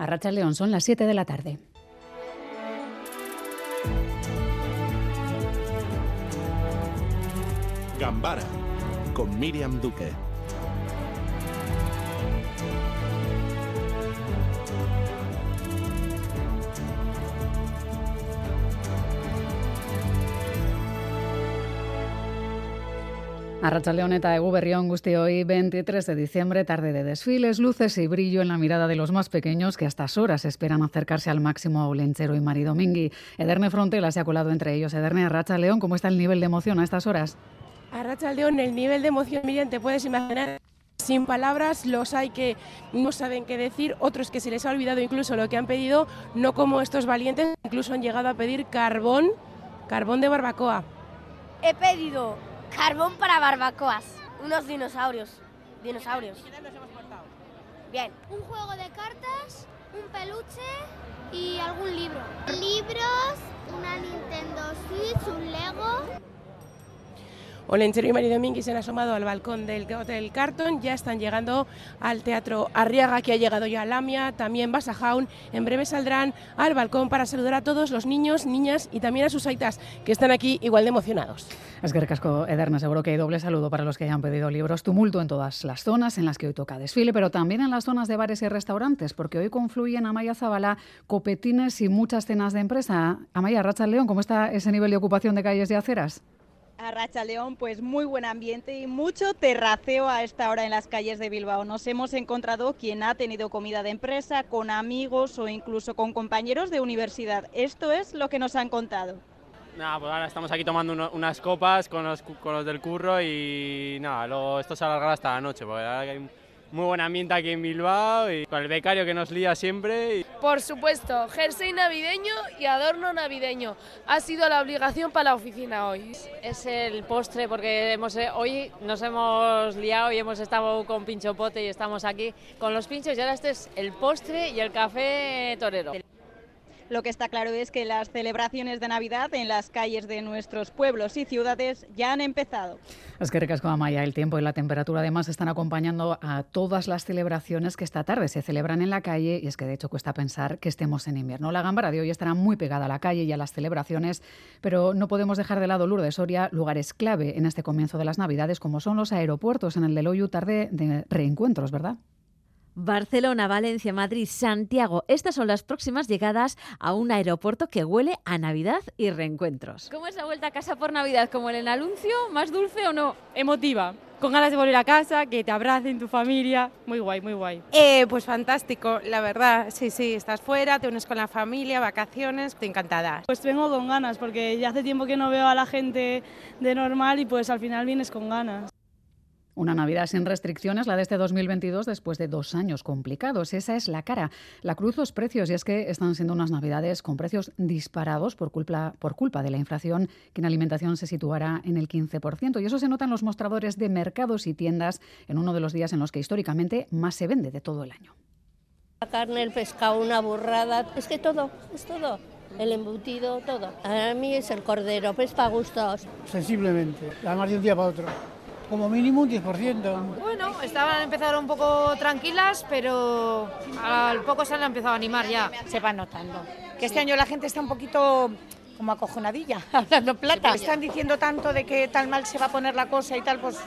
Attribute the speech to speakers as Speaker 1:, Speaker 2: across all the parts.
Speaker 1: A Racha León son las 7 de la tarde.
Speaker 2: Gambara con Miriam Duque.
Speaker 1: Arracha Leoneta de Guberrión, Gusti hoy 23 de diciembre, tarde de desfiles, luces y brillo en la mirada de los más pequeños que a estas horas esperan acercarse al máximo a Olenchero y Mari Domingui. Ederne Frontela se ha colado entre ellos. Ederne Arracha León, ¿cómo está el nivel de emoción a estas horas?
Speaker 3: Arracha León, el nivel de emoción, Miriam, te puedes imaginar sin palabras, los hay que no saben qué decir, otros que se les ha olvidado incluso lo que han pedido, no como estos valientes, incluso han llegado a pedir carbón, carbón de barbacoa.
Speaker 4: He pedido carbón para barbacoas, unos dinosaurios. Dinosaurios. Bien.
Speaker 5: Un juego de cartas, un peluche y algún libro. Libros, una Nintendo Switch, un Lego.
Speaker 3: Olenchero y María Domínguez se han asomado al balcón del Hotel Carton, ya están llegando al Teatro Arriaga, que ha llegado ya a Lamia, también Basajaun, en breve saldrán al balcón para saludar a todos los niños, niñas y también a sus aitas, que están aquí igual de emocionados.
Speaker 1: Es que casco, Ederna, seguro que hay doble saludo para los que hayan pedido libros. Tumulto en todas las zonas en las que hoy toca desfile, pero también en las zonas de bares y restaurantes, porque hoy confluyen Amaya Zabala, copetines y muchas cenas de empresa. Amaya, Racha León, ¿cómo está ese nivel de ocupación de calles y aceras?
Speaker 6: A Racha León, pues muy buen ambiente y mucho terraceo a esta hora en las calles de Bilbao. Nos hemos encontrado quien ha tenido comida de empresa, con amigos o incluso con compañeros de universidad. Esto es lo que nos han contado.
Speaker 7: Nada, pues ahora estamos aquí tomando unas copas con los, del curro y nada, luego esto se alargará hasta la noche, porque hay muy buen ambiente aquí en Bilbao y con el becario que nos lía siempre.
Speaker 8: Por supuesto, jersey navideño y adorno navideño. Ha sido la obligación para la oficina hoy.
Speaker 9: Es el postre porque hemos, eh, hoy nos hemos liado y hemos estado con pincho pote y estamos aquí con los pinchos y ahora este es el postre y el café torero.
Speaker 6: Lo que está claro es que las celebraciones de Navidad en las calles de nuestros pueblos y ciudades ya han empezado.
Speaker 1: Es que recasco Amaya, el tiempo y la temperatura además están acompañando a todas las celebraciones que esta tarde se celebran en la calle y es que de hecho cuesta pensar que estemos en invierno. La gambara de hoy estará muy pegada a la calle y a las celebraciones, pero no podemos dejar de lado Lourdes Soria lugares clave en este comienzo de las Navidades como son los aeropuertos en el de Loyu tarde de reencuentros, ¿verdad?
Speaker 10: Barcelona, Valencia, Madrid, Santiago. Estas son las próximas llegadas a un aeropuerto que huele a Navidad y reencuentros.
Speaker 11: ¿Cómo es la vuelta a casa por Navidad? ¿Como en el anuncio? ¿Más dulce o no?
Speaker 12: Emotiva. Con ganas de volver a casa, que te abracen tu familia. Muy guay, muy guay.
Speaker 3: Eh, pues fantástico, la verdad. Sí, sí, estás fuera, te unes con la familia, vacaciones, te encantada.
Speaker 12: Pues vengo con ganas, porque ya hace tiempo que no veo a la gente de normal y pues al final vienes con ganas.
Speaker 1: Una Navidad sin restricciones, la de este 2022, después de dos años complicados. Esa es la cara. La cruz, los precios, y es que están siendo unas Navidades con precios disparados por culpa, por culpa de la inflación, que en alimentación se situará en el 15%. Y eso se nota en los mostradores de mercados y tiendas en uno de los días en los que históricamente más se vende de todo el año.
Speaker 13: La carne, el pescado, una burrada, es que todo, es todo el embutido, todo. A mí es el cordero, pues para gustos.
Speaker 14: Sensiblemente, además de un día para otro como mínimo un 10%.
Speaker 15: Bueno, estaban empezaron un poco tranquilas, pero al poco se han empezado a animar ya.
Speaker 16: Se va notando. Que este año la gente está un poquito como acojonadilla, hablando plata. Están diciendo tanto de que tal mal se va a poner la cosa y tal, pues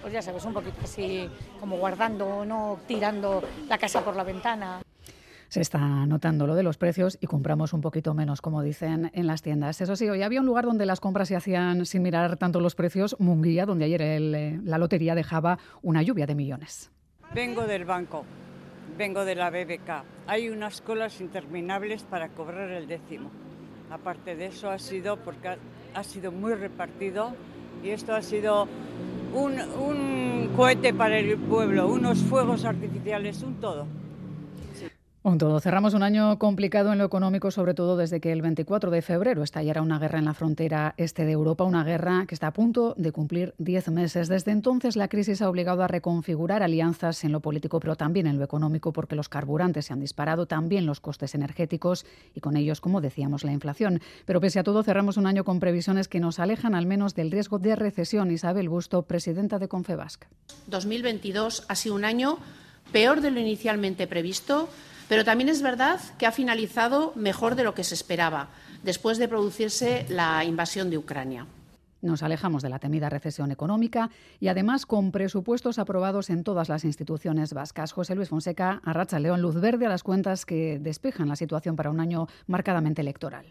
Speaker 16: pues ya sabes, un poquito así como guardando, no tirando la casa por la ventana
Speaker 1: se está notando lo de los precios y compramos un poquito menos, como dicen en las tiendas. Eso sí, hoy había un lugar donde las compras se hacían sin mirar tanto los precios, Munguía, donde ayer eh, la lotería dejaba una lluvia de millones.
Speaker 17: Vengo del banco, vengo de la BBK. Hay unas colas interminables para cobrar el décimo. Aparte de eso ha sido porque ha sido muy repartido y esto ha sido un, un cohete para el pueblo, unos fuegos artificiales, un todo.
Speaker 1: Todo. Cerramos un año complicado en lo económico, sobre todo desde que el 24 de febrero estallara una guerra en la frontera este de Europa, una guerra que está a punto de cumplir 10 meses. Desde entonces, la crisis ha obligado a reconfigurar alianzas en lo político, pero también en lo económico, porque los carburantes se han disparado, también los costes energéticos y con ellos, como decíamos, la inflación. Pero pese a todo, cerramos un año con previsiones que nos alejan al menos del riesgo de recesión. Isabel Busto, presidenta de Confebasc.
Speaker 18: 2022 ha sido un año peor de lo inicialmente previsto Pero también es verdad que ha finalizado mejor de lo que se esperaba, después de producirse la invasión de Ucrania.
Speaker 1: Nos alejamos de la temida recesión económica y además con presupuestos aprobados en todas las instituciones vascas. José Luis Fonseca arracha León luz verde a las cuentas que despejan la situación para un año marcadamente electoral.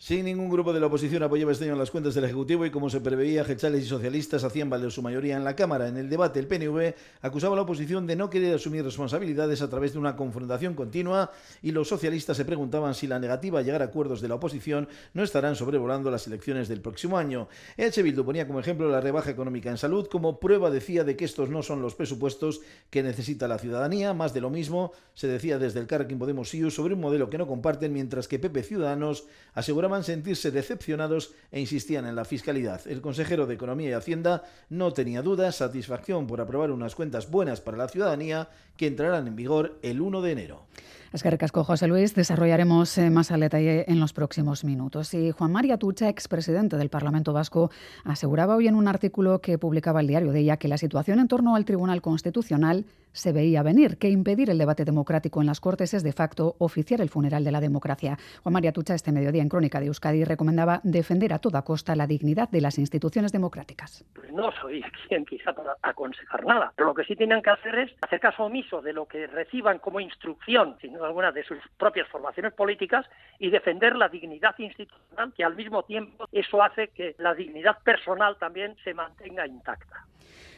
Speaker 19: Sin ningún grupo de la oposición apoyaba este año las cuentas del Ejecutivo y como se preveía, Gechales y socialistas hacían valer su mayoría en la Cámara. En el debate, el PNV acusaba a la oposición de no querer asumir responsabilidades a través de una confrontación continua y los socialistas se preguntaban si la negativa a llegar a acuerdos de la oposición no estarán sobrevolando las elecciones del próximo año. EH Bildu ponía como ejemplo la rebaja económica en salud como prueba, decía, de que estos no son los presupuestos que necesita la ciudadanía. Más de lo mismo se decía desde el Carrequín Podemos IU sobre un modelo que no comparten, mientras que PP Ciudadanos aseguraba sentirse decepcionados e insistían en la fiscalidad. El consejero de Economía y Hacienda no tenía dudas, satisfacción por aprobar unas cuentas buenas para la ciudadanía que entrarán en vigor el 1 de enero.
Speaker 1: Es que recasco, José Luis. Desarrollaremos eh, más al detalle en los próximos minutos. Y Juan María Tucha, expresidente del Parlamento Vasco, aseguraba hoy en un artículo que publicaba el diario de ella que la situación en torno al Tribunal Constitucional se veía venir, que impedir el debate democrático en las Cortes es de facto oficiar el funeral de la democracia. Juan María Tucha, este mediodía en Crónica de Euskadi, recomendaba defender a toda costa la dignidad de las instituciones democráticas.
Speaker 20: No soy quien quizá para aconsejar nada, pero lo que sí tienen que hacer es hacer caso omiso de lo que reciban como instrucción, alguna de sus propias formaciones políticas y defender la dignidad institucional, que al mismo tiempo eso hace que la dignidad personal también se mantenga intacta.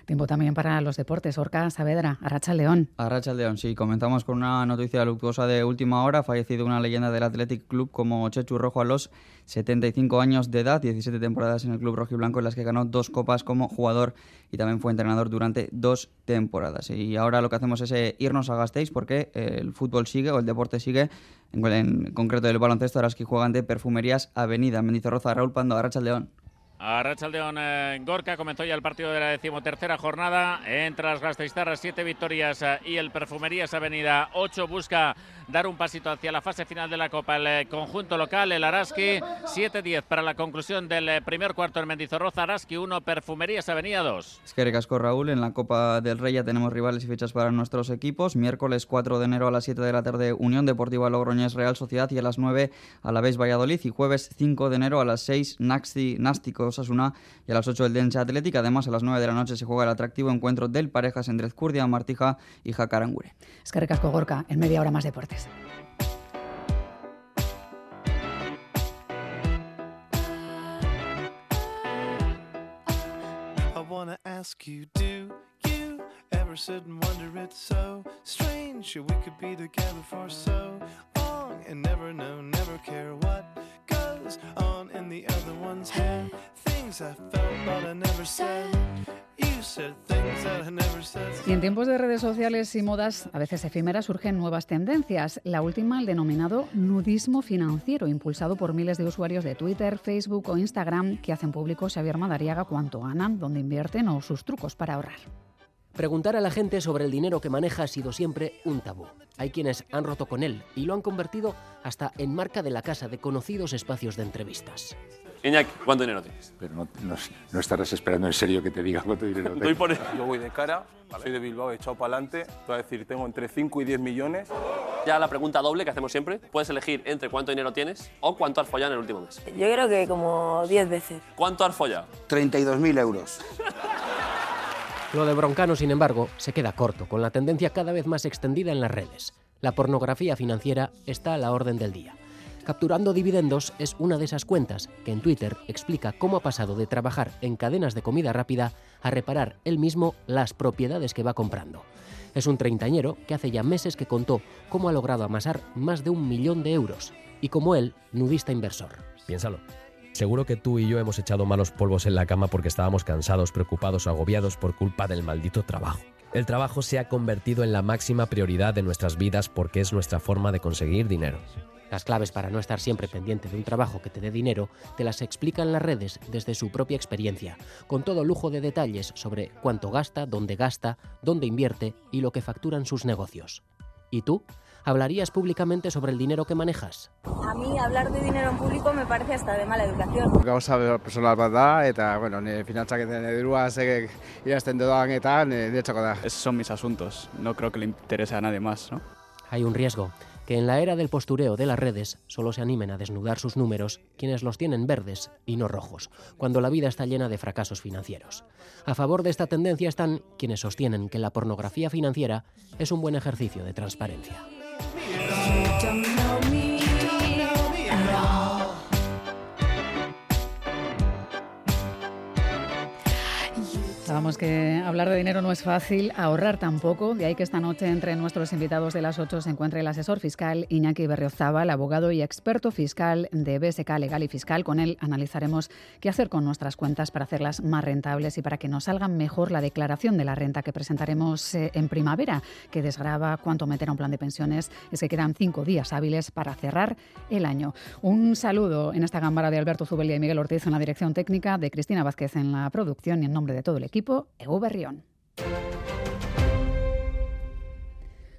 Speaker 1: Tiempo también para los deportes. Orca Saavedra, Arracha León.
Speaker 21: Arracha León, sí. Comenzamos con una noticia luctuosa de última hora. Ha fallecido una leyenda del Athletic Club como Chechu Rojo a los 75 años de edad, 17 temporadas en el club rojiblanco en las que ganó dos copas como jugador y también fue entrenador durante dos temporadas. Y ahora lo que hacemos es eh, irnos a Gasteiz porque el fútbol sigue o el deporte sigue, en, concreto el baloncesto, ahora es que juegan de Perfumerías Avenida, Mendizorroza, Raúl Pando, Arracha León.
Speaker 22: A Rachaldeón eh, Gorka comenzó ya el partido de la decimotercera jornada. Entre las Gasteiztarras, siete victorias eh, y el Perfumerías Avenida 8 busca dar un pasito hacia la fase final de la Copa. El eh, conjunto local, el Araski, 7-10 para la conclusión del primer cuarto en Mendizorroza. Araski 1, Perfumerías Avenida 2.
Speaker 21: Es que recasco Raúl, en la Copa del Rey ya tenemos rivales y fechas para nuestros equipos. Miércoles 4 de enero a las 7 de la tarde, Unión Deportiva Logroñés Real Sociedad y a las 9 a la vez Valladolid. Y jueves 5 de enero a las 6, Naxi Nástico Osasuna y a las 8 el Dense Atlética. Además, a las 9 de la noche se juega el atractivo encuentro del Parejas entre Zcurdia, Martija y Jacarangure.
Speaker 1: Es que recasco Gorka, en media hora más deportes. Ask you, do you ever sit and wonder it's so strange we could be together for so long and never know, never care what goes on in the other one's head? Things I felt but I never said. Y en tiempos de redes sociales y modas, a veces efímeras, surgen nuevas tendencias. La última, el denominado nudismo financiero, impulsado por miles de usuarios de Twitter, Facebook o Instagram que hacen público Xavier Madariaga cuánto ganan, dónde invierten o sus trucos para ahorrar.
Speaker 23: Preguntar a la gente sobre el dinero que maneja ha sido siempre un tabú. Hay quienes han roto con él y lo han convertido hasta en marca de la casa de conocidos espacios de entrevistas.
Speaker 24: Iñaki, ¿cuánto dinero tienes?
Speaker 25: Pero no, no, estarás esperando en serio que te diga cuánto dinero tienes.
Speaker 26: Yo voy de cara, soy de Bilbao, he echado para adelante. Te voy a decir, tengo entre 5 y 10 millones.
Speaker 24: Ya la pregunta doble que hacemos siempre. Puedes elegir entre cuánto dinero tienes o cuánto has follado en el último mes.
Speaker 27: Yo creo que como 10 veces.
Speaker 24: ¿Cuánto has follado?
Speaker 25: 32.000 euros.
Speaker 23: Lo de Broncano, sin embargo, se queda corto, con la tendencia cada vez más extendida en las redes. La pornografía financiera está a la orden del día. Capturando dividendos es una de esas cuentas que en Twitter explica cómo ha pasado de trabajar en cadenas de comida rápida a reparar él mismo las propiedades que va comprando. Es un treintañero que hace ya meses que contó cómo ha logrado amasar más de un millón de euros y como él, nudista inversor.
Speaker 28: Piénsalo. Seguro que tú y yo hemos echado malos polvos en la cama porque estábamos cansados, preocupados, agobiados por culpa del maldito trabajo. El trabajo se ha convertido en la máxima prioridad de nuestras vidas porque es nuestra forma de conseguir dinero.
Speaker 23: Las claves para no estar siempre pendiente de un trabajo que te dé dinero te las explican las redes desde su propia experiencia, con todo lujo de detalles sobre cuánto gasta, dónde gasta, dónde invierte y lo que facturan sus negocios. ¿Y tú? ¿Hablarías públicamente sobre el dinero que manejas?
Speaker 27: A mí hablar de dinero en público me parece hasta de mala educación.
Speaker 29: Gauza personal bat da, eta, bueno, ni finantzak eta dirua zegek irazten doan eta niretzako da.
Speaker 30: Esos son mis asuntos, no creo que le interese a nadie más, ¿no?
Speaker 23: Hay un riesgo que en la era del postureo de las redes solo se animen a desnudar sus números quienes los tienen verdes y no rojos, cuando la vida está llena de fracasos financieros. A favor de esta tendencia están quienes sostienen que la pornografía financiera es un buen ejercicio de transparencia.
Speaker 1: Sabemos que hablar de dinero no es fácil, ahorrar tampoco, de ahí que esta noche entre nuestros invitados de las 8 se encuentre el asesor fiscal Iñaki Berriozaba, el abogado y experto fiscal de BSK Legal y Fiscal. Con él analizaremos qué hacer con nuestras cuentas para hacerlas más rentables y para que nos salga mejor la declaración de la renta que presentaremos eh, en primavera, que desgraba cuánto meter a un plan de pensiones. Es que quedan cinco días hábiles para cerrar el año. Un saludo en esta cámara de Alberto Zubelia y Miguel Ortiz en la dirección técnica, de Cristina Vázquez en la producción y en nombre de todo el equipo, equipo, eguberrion. berrion.